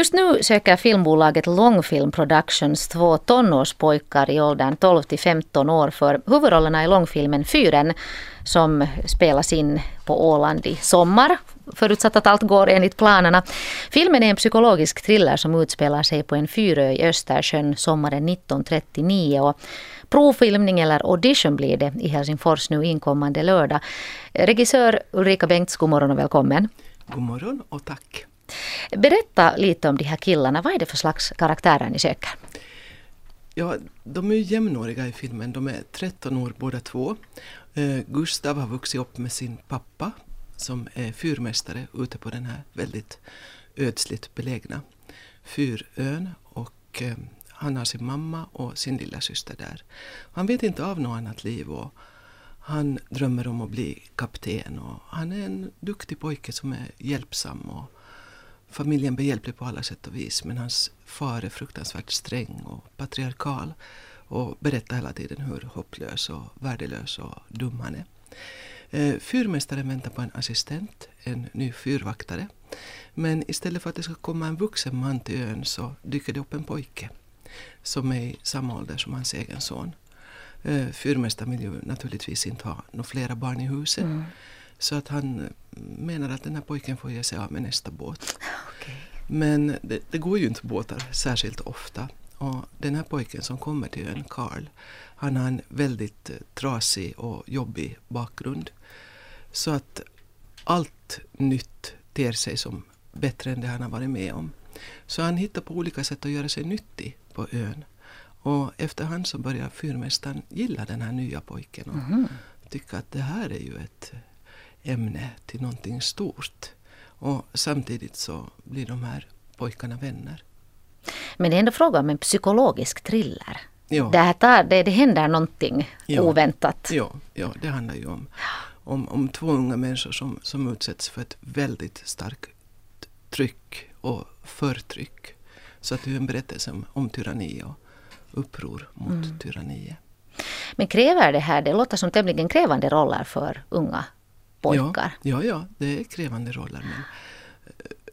Just nu söker filmbolaget Långfilm Productions två tonårspojkar i åldern 12 till 15 år för huvudrollerna i långfilmen Fyren som spelas in på Åland i sommar förutsatt att allt går enligt planerna. Filmen är en psykologisk thriller som utspelar sig på en fyrö i Östersjön sommaren 1939. Och provfilmning eller audition blir det i Helsingfors nu inkommande lördag. Regissör Ulrika Bengts, god morgon och välkommen. God morgon och tack. Berätta lite om de här killarna. Vad är det för slags karaktärer ni söker? Ja, de är ju jämnåriga i filmen. De är 13 år båda två. Eh, Gustav har vuxit upp med sin pappa som är fyrmästare ute på den här väldigt ödsligt belägna fyrön. Och eh, han har sin mamma och sin lilla syster där. Han vet inte av något annat liv och han drömmer om att bli kapten och han är en duktig pojke som är hjälpsam och familjen behjälplig på alla sätt och vis men hans far är fruktansvärt sträng och patriarkal och berättar hela tiden hur hopplös och värdelös och dum han är. Eh, fyrmästaren väntar på en assistent, en ny fyrvaktare. Men istället för att det ska komma en vuxen man till ön så dyker det upp en pojke som är i samma ålder som hans egen son. Eh, fyrmästaren vill ju naturligtvis inte ha några flera barn i huset. Mm. Så att han menar att den här pojken får ge sig av med nästa båt. Okay. Men det, det, går ju inte båtar särskilt ofta. Och den här pojken som kommer till ön, Karl, han har en väldigt trasig och jobbig bakgrund. Så att allt nytt ter sig som bättre än det han har varit med om. Så han hittar på olika sätt att göra sig nyttig på ön. Och efterhand så börjar fyrmästaren gilla den här nya pojken och mm. tycka att det här är ju ett ämne till någonting stort. Och samtidigt så blir de här pojkarna vänner. Men det är ändå fråga om en psykologisk thriller. Ja. Det, tar, det, det händer någonting ja. oväntat. Ja, ja, det handlar ju om, om, om två unga människor som, som utsätts för ett väldigt starkt tryck och förtryck. Så att det är en berättelse om, om tyranni och uppror mot mm. tyranniet. Men kräver det här, det låter som tämligen krävande roller för unga pojkar? Ja, ja, ja det är krävande roller. Men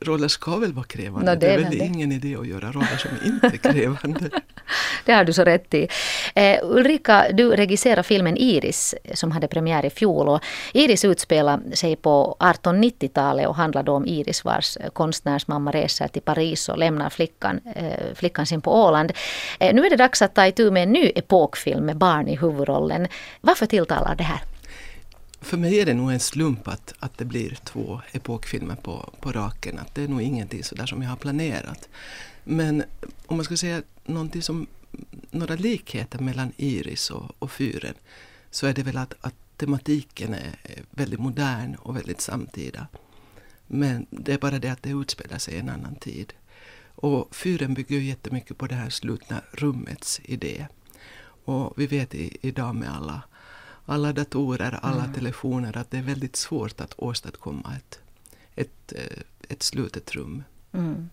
roller ska väl vara krävande. No, det, är väl det. ingen idé att göra roller som inte är krävande. det har du så rätt i. Eh, Ulrika, du regisserar filmen Iris som hade premiär i fjol. Och Iris utspelar sig på 1890-talet och handlar då om Iris vars konstnärsmamma reser till Paris och lämnar flickan, eh, flickan sin på Åland. Eh, nu är det dags att ta itu med en ny epokfilm med barn i huvudrollen. Varför tilltalar det här? För mig är det nog en slump att, att det blir två epokfilmer på, på raken. Att det är nog ingenting sådär som jag har planerat. Men om man ska säga någonting som, några likheter mellan Iris och, och Fyren så är det väl att, att tematiken är väldigt modern och väldigt samtida. Men det är bara det att det utspelar sig i en annan tid. Och Fyren bygger jättemycket på det här slutna rummets idé. Och vi vet i, idag med alla alla datorer, alla mm. telefoner, att det är väldigt svårt att åstadkomma ett, ett, eh, ett slutet rum. Mm.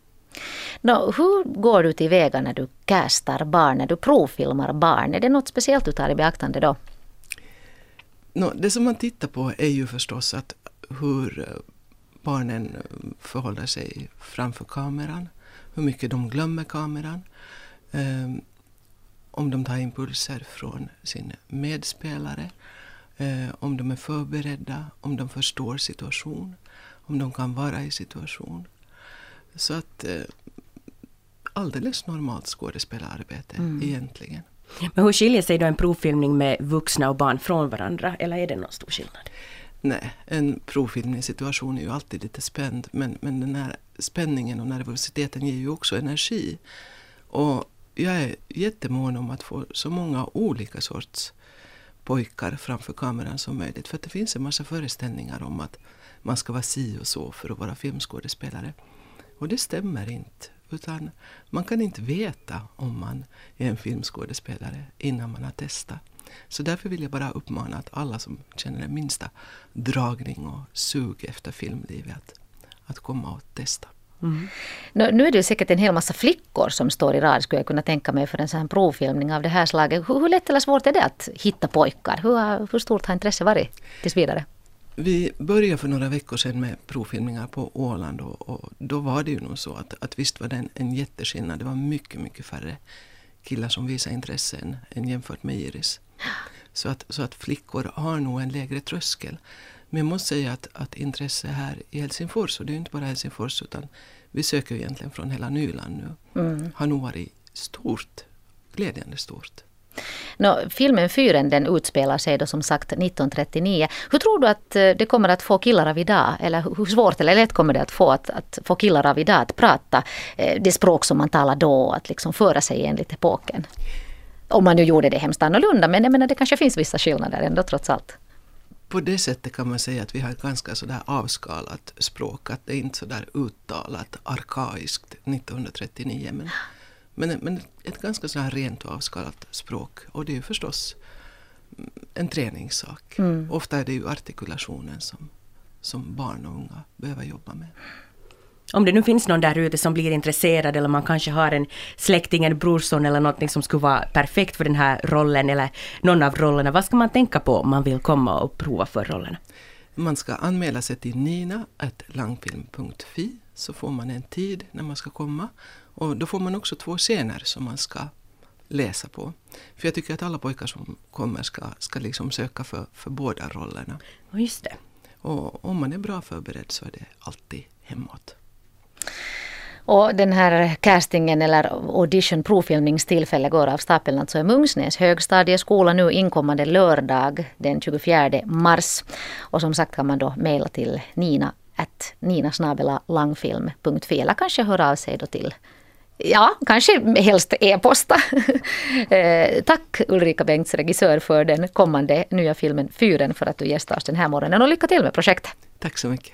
No, hur går du tillväga när du castar barn, när du provfilmar barn? Är det något speciellt du tar i beaktande då? No, det som man tittar på är ju förstås att hur eh, barnen förhåller sig framför kameran, hur mycket de glömmer kameran. Om de tar impulser från sin medspelare, eh, om de är förberedda, om de förstår situation, om de kan vara i situation. Så att eh, alldeles normalt skådespelararbete mm. egentligen. Men hur skiljer sig då en provfilmning med vuxna och barn från varandra, eller är det någon stor skillnad? Nej, en provfilmningssituation är ju alltid lite spänd men, men den här spänningen och nervositeten ger ju också energi. Och jag är jättemån om att få så många olika sorts pojkar framför kameran som möjligt. För att det finns en massa föreställningar om att man ska vara si och så för att vara filmskådespelare. Och det stämmer inte. Utan man kan inte veta om man är en filmskådespelare innan man har testat. Så därför vill jag bara uppmana att alla som känner den minsta dragning och sug efter filmlivet att, att komma och testa. Mm. Nu är det säkert en hel massa flickor som står i rad skulle jag kunna tänka mig för en sån här provfilmning av det här slaget. Hur, hur lätt eller svårt är det att hitta pojkar? Hur, hur stort har intresset varit tills vidare? Vi började för några veckor sedan med provfilmningar på Åland och, och då var det ju nog så att, att visst var det en, en jätteskillnad. Det var mycket, mycket färre killar som visade intresse än, än jämfört med Iris. Så att, så att flickor har nog en lägre tröskel. Men jag måste säga att, att intresse här i Helsingfors, och det är inte bara Helsingfors utan vi söker egentligen från hela Nyland nu, mm. har nog varit stort, glädjande stort. No, filmen Fyren den utspelar sig då som sagt 1939. Hur tror du att eh, det kommer att få killar av idag, eller hur svårt eller lätt kommer det att få att, att få killar av idag att prata eh, det språk som man talar då, att liksom föra sig enligt epoken? Om man nu gjorde det hemskt annorlunda, men jag menar det kanske finns vissa skillnader ändå trots allt. På det sättet kan man säga att vi har ett ganska sådär avskalat språk, att det är inte sådär uttalat arkaiskt 1939. Men men, men ett ganska så här rent och avskalat språk. Och det är ju förstås en träningssak. Mm. Ofta är det ju artikulationen som, som barn och unga behöver jobba med. Om det nu finns någon där ute som blir intresserad eller man kanske har en släkting, en brorson eller någonting som skulle vara perfekt för den här rollen eller någon av rollerna. Vad ska man tänka på om man vill komma och prova för rollerna? Man ska anmäla sig till nina.langfilm.fi så får man en tid när man ska komma och då får man också två scener som man ska läsa på. För jag tycker att alla pojkar som kommer ska, ska liksom söka för, för båda rollerna. Just det. Och om man är bra förberedd så är det alltid hemåt. Och den här castingen eller audition provfilmningstillfället går av stapeln alltså i Mungsnäs högstadieskola nu inkommande lördag den 24 mars. Och som sagt kan man då mejla till nina att ninasnabela.langfilm.fi e. eller kanske höra av sig då till Ja, kanske helst e-posta. Eh, tack Ulrika Bengts, regissör för den kommande nya filmen Fyren för att du gästar oss den här morgonen och lycka till med projektet. Tack så mycket.